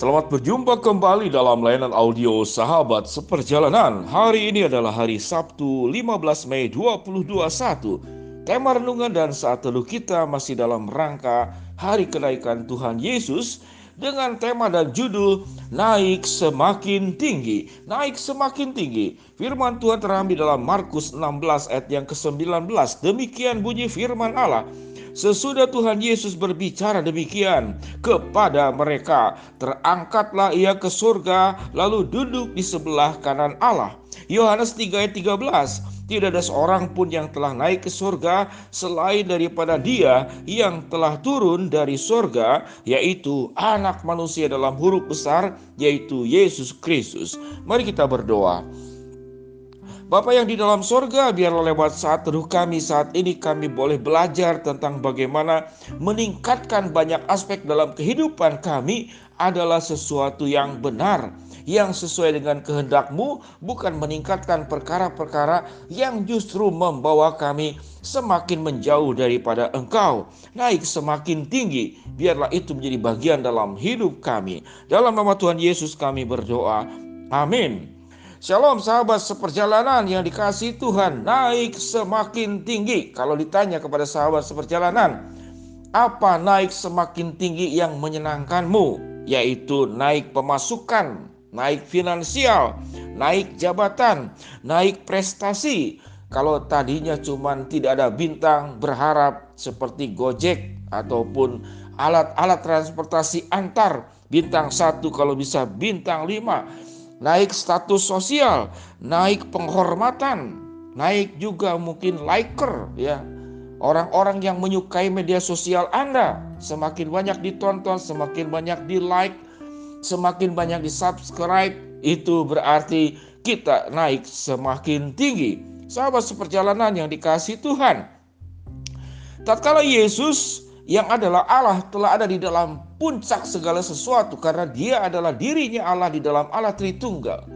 Selamat berjumpa kembali dalam layanan audio Sahabat Seperjalanan. Hari ini adalah hari Sabtu 15 Mei 2021. Tema renungan dan saat teduh kita masih dalam rangka Hari Kenaikan Tuhan Yesus dengan tema dan judul Naik Semakin Tinggi. Naik semakin tinggi. Firman Tuhan terambil dalam Markus 16 ayat yang ke-19. Demikian bunyi firman Allah. Sesudah Tuhan Yesus berbicara demikian kepada mereka, terangkatlah ia ke surga lalu duduk di sebelah kanan Allah. Yohanes 3 ayat 13 tidak ada seorang pun yang telah naik ke surga selain daripada dia yang telah turun dari surga, yaitu anak manusia dalam huruf besar, yaitu Yesus Kristus. Mari kita berdoa. Bapak yang di dalam sorga, biarlah lewat saat teduh kami saat ini kami boleh belajar tentang bagaimana meningkatkan banyak aspek dalam kehidupan kami adalah sesuatu yang benar, yang sesuai dengan kehendakmu, bukan meningkatkan perkara-perkara yang justru membawa kami semakin menjauh daripada engkau, naik semakin tinggi. Biarlah itu menjadi bagian dalam hidup kami. Dalam nama Tuhan Yesus kami berdoa. Amin. Shalom sahabat seperjalanan yang dikasih Tuhan naik semakin tinggi. Kalau ditanya kepada sahabat seperjalanan, apa naik semakin tinggi yang menyenangkanmu? Yaitu naik pemasukan, naik finansial, naik jabatan, naik prestasi. Kalau tadinya cuma tidak ada bintang berharap seperti Gojek ataupun alat-alat transportasi antar bintang satu kalau bisa bintang lima naik status sosial, naik penghormatan, naik juga mungkin liker ya. Orang-orang yang menyukai media sosial Anda semakin banyak ditonton, semakin banyak di like, semakin banyak di subscribe, itu berarti kita naik semakin tinggi. Sahabat seperjalanan yang dikasih Tuhan. Tatkala Yesus yang adalah Allah telah ada di dalam puncak segala sesuatu karena dia adalah dirinya Allah di dalam Allah Tritunggal.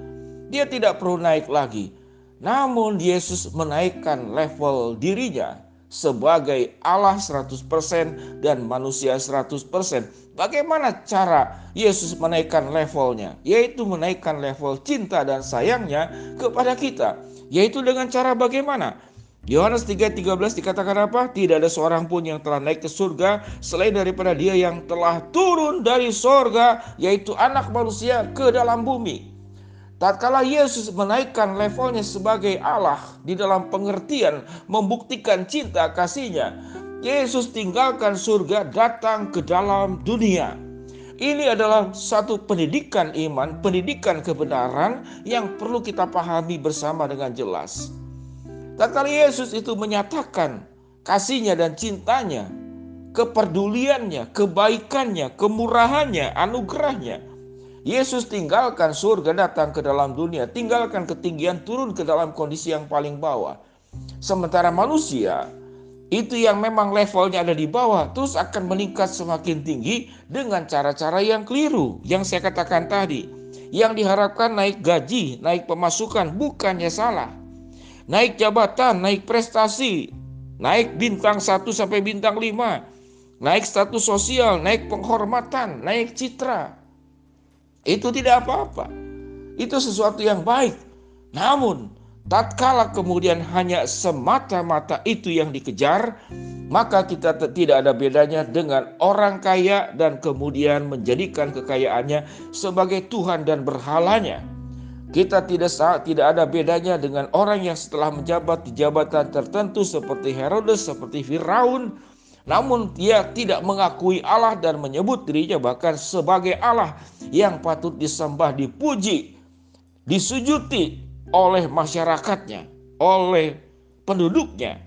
Dia tidak perlu naik lagi. Namun Yesus menaikkan level dirinya sebagai Allah 100% dan manusia 100%. Bagaimana cara Yesus menaikkan levelnya? Yaitu menaikkan level cinta dan sayangnya kepada kita. Yaitu dengan cara bagaimana? Yohanes 3:13 dikatakan apa? Tidak ada seorang pun yang telah naik ke surga selain daripada dia yang telah turun dari surga yaitu anak manusia ke dalam bumi. Tatkala Yesus menaikkan levelnya sebagai Allah di dalam pengertian membuktikan cinta kasihnya, Yesus tinggalkan surga datang ke dalam dunia. Ini adalah satu pendidikan iman, pendidikan kebenaran yang perlu kita pahami bersama dengan jelas. Tatkala Yesus itu menyatakan kasihnya dan cintanya, kepeduliannya, kebaikannya, kemurahannya, anugerahnya. Yesus tinggalkan surga datang ke dalam dunia, tinggalkan ketinggian turun ke dalam kondisi yang paling bawah. Sementara manusia itu yang memang levelnya ada di bawah terus akan meningkat semakin tinggi dengan cara-cara yang keliru yang saya katakan tadi. Yang diharapkan naik gaji, naik pemasukan bukannya salah naik jabatan, naik prestasi, naik bintang 1 sampai bintang 5, naik status sosial, naik penghormatan, naik citra. Itu tidak apa-apa. Itu sesuatu yang baik. Namun, tatkala kemudian hanya semata-mata itu yang dikejar, maka kita tidak ada bedanya dengan orang kaya dan kemudian menjadikan kekayaannya sebagai Tuhan dan berhalanya. Kita tidak tidak ada bedanya dengan orang yang setelah menjabat di jabatan tertentu seperti Herodes, seperti Firaun, namun dia tidak mengakui Allah dan menyebut dirinya bahkan sebagai Allah yang patut disembah, dipuji, disujuti oleh masyarakatnya, oleh penduduknya.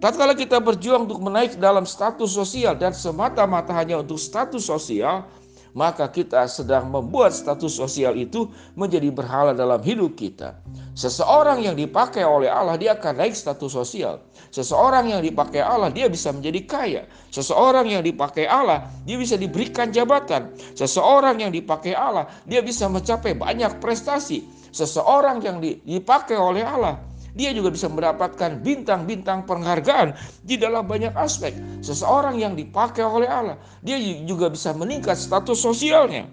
Tatkala kita berjuang untuk menaik dalam status sosial dan semata-mata hanya untuk status sosial, maka kita sedang membuat status sosial itu menjadi berhala dalam hidup kita. Seseorang yang dipakai oleh Allah dia akan naik status sosial. Seseorang yang dipakai Allah dia bisa menjadi kaya. Seseorang yang dipakai Allah dia bisa diberikan jabatan. Seseorang yang dipakai Allah dia bisa mencapai banyak prestasi. Seseorang yang dipakai oleh Allah dia juga bisa mendapatkan bintang-bintang penghargaan di dalam banyak aspek. Seseorang yang dipakai oleh Allah, dia juga bisa meningkat status sosialnya.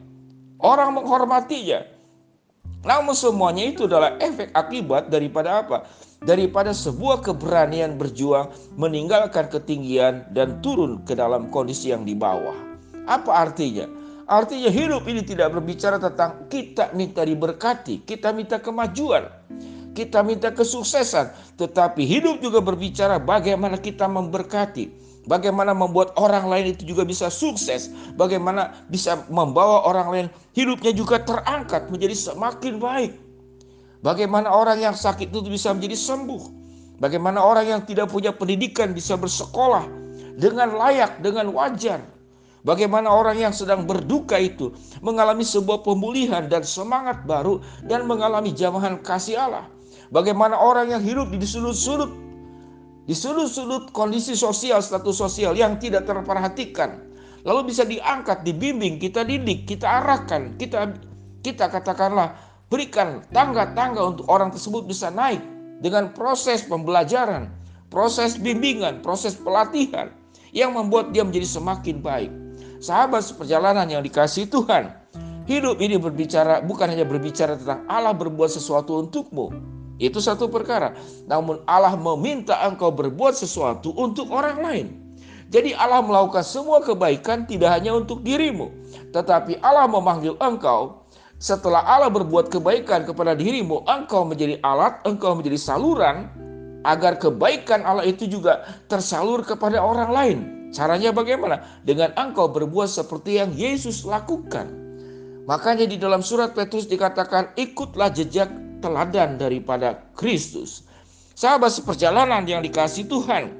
Orang menghormatinya. Namun semuanya itu adalah efek akibat daripada apa? Daripada sebuah keberanian berjuang meninggalkan ketinggian dan turun ke dalam kondisi yang di bawah. Apa artinya? Artinya hidup ini tidak berbicara tentang kita minta diberkati, kita minta kemajuan kita minta kesuksesan, tetapi hidup juga berbicara bagaimana kita memberkati. Bagaimana membuat orang lain itu juga bisa sukses, bagaimana bisa membawa orang lain hidupnya juga terangkat menjadi semakin baik. Bagaimana orang yang sakit itu bisa menjadi sembuh. Bagaimana orang yang tidak punya pendidikan bisa bersekolah dengan layak, dengan wajar. Bagaimana orang yang sedang berduka itu mengalami sebuah pemulihan dan semangat baru dan mengalami jamahan kasih Allah. Bagaimana orang yang hidup di sudut-sudut di sudut-sudut kondisi sosial, status sosial yang tidak terperhatikan. Lalu bisa diangkat, dibimbing, kita didik, kita arahkan, kita kita katakanlah berikan tangga-tangga untuk orang tersebut bisa naik dengan proses pembelajaran, proses bimbingan, proses pelatihan yang membuat dia menjadi semakin baik. Sahabat seperjalanan yang dikasih Tuhan, hidup ini berbicara bukan hanya berbicara tentang Allah berbuat sesuatu untukmu, itu satu perkara. Namun Allah meminta engkau berbuat sesuatu untuk orang lain. Jadi Allah melakukan semua kebaikan tidak hanya untuk dirimu. Tetapi Allah memanggil engkau setelah Allah berbuat kebaikan kepada dirimu, engkau menjadi alat, engkau menjadi saluran agar kebaikan Allah itu juga tersalur kepada orang lain. Caranya bagaimana? Dengan engkau berbuat seperti yang Yesus lakukan. Makanya di dalam surat Petrus dikatakan ikutlah jejak teladan daripada Kristus. Sahabat seperjalanan yang dikasih Tuhan,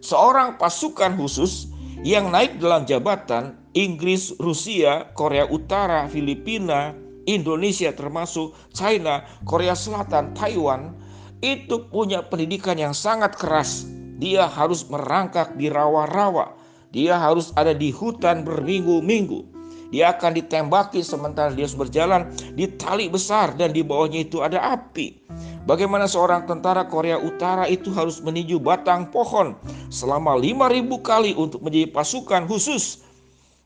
seorang pasukan khusus yang naik dalam jabatan Inggris, Rusia, Korea Utara, Filipina, Indonesia termasuk China, Korea Selatan, Taiwan itu punya pendidikan yang sangat keras. Dia harus merangkak di rawa-rawa. Dia harus ada di hutan berminggu-minggu. Dia akan ditembaki sementara dia berjalan di tali besar dan di bawahnya itu ada api. Bagaimana seorang tentara Korea Utara itu harus meninju batang pohon selama 5000 kali untuk menjadi pasukan khusus.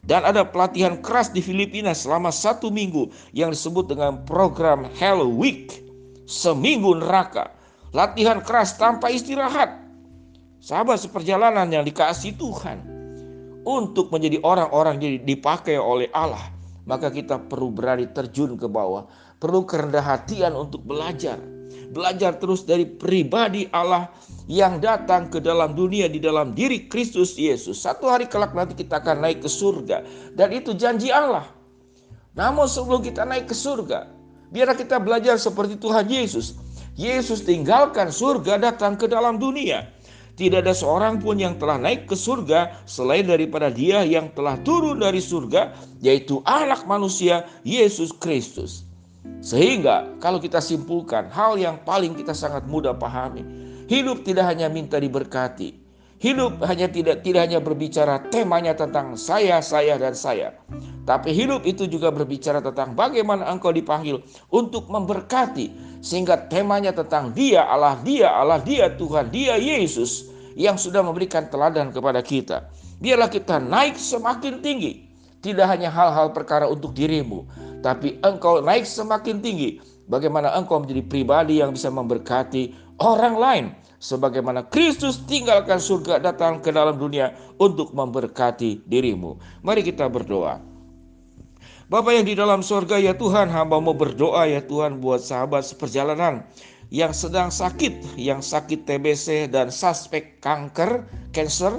Dan ada pelatihan keras di Filipina selama satu minggu yang disebut dengan program Hell Week. Seminggu neraka. Latihan keras tanpa istirahat. Sahabat seperjalanan yang dikasih Tuhan untuk menjadi orang-orang yang dipakai oleh Allah, maka kita perlu berani terjun ke bawah, perlu kerendah hatian untuk belajar. Belajar terus dari pribadi Allah yang datang ke dalam dunia di dalam diri Kristus Yesus. Satu hari kelak nanti kita akan naik ke surga dan itu janji Allah. Namun sebelum kita naik ke surga, biarlah kita belajar seperti Tuhan Yesus. Yesus tinggalkan surga datang ke dalam dunia. Tidak ada seorang pun yang telah naik ke surga selain daripada Dia yang telah turun dari surga, yaitu Anak Manusia Yesus Kristus. Sehingga, kalau kita simpulkan hal yang paling kita sangat mudah pahami, hidup tidak hanya minta diberkati, Hidup hanya tidak tidak hanya berbicara temanya tentang saya, saya dan saya. Tapi hidup itu juga berbicara tentang bagaimana engkau dipanggil untuk memberkati sehingga temanya tentang Dia Allah, Dia Allah, Dia Tuhan, Dia Yesus yang sudah memberikan teladan kepada kita. Biarlah kita naik semakin tinggi. Tidak hanya hal-hal perkara untuk dirimu, tapi engkau naik semakin tinggi. Bagaimana engkau menjadi pribadi yang bisa memberkati orang lain sebagaimana Kristus tinggalkan surga datang ke dalam dunia untuk memberkati dirimu. Mari kita berdoa. Bapak yang di dalam surga ya Tuhan hamba mau berdoa ya Tuhan buat sahabat seperjalanan yang sedang sakit, yang sakit TBC dan suspek kanker, cancer,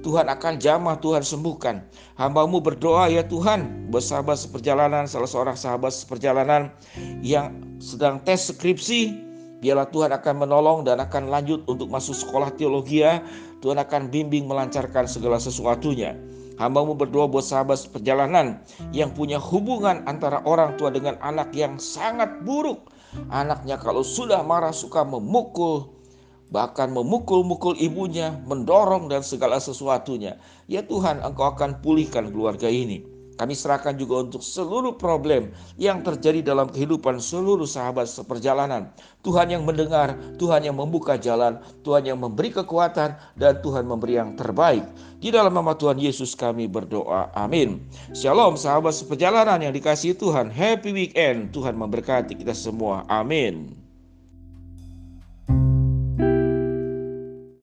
Tuhan akan jamah, Tuhan sembuhkan. Hambamu berdoa ya Tuhan, bersahabat seperjalanan, salah seorang sahabat seperjalanan yang sedang tes skripsi, Biarlah Tuhan akan menolong dan akan lanjut untuk masuk sekolah teologi ya. Tuhan akan bimbing melancarkan segala sesuatunya. Hambamu berdoa buat sahabat perjalanan yang punya hubungan antara orang tua dengan anak yang sangat buruk. Anaknya kalau sudah marah suka memukul, bahkan memukul-mukul ibunya, mendorong dan segala sesuatunya. Ya Tuhan, Engkau akan pulihkan keluarga ini. Kami serahkan juga untuk seluruh problem yang terjadi dalam kehidupan seluruh sahabat seperjalanan. Tuhan yang mendengar, Tuhan yang membuka jalan, Tuhan yang memberi kekuatan, dan Tuhan memberi yang terbaik. Di dalam nama Tuhan Yesus kami berdoa. Amin. Shalom sahabat seperjalanan yang dikasihi Tuhan. Happy weekend. Tuhan memberkati kita semua. Amin.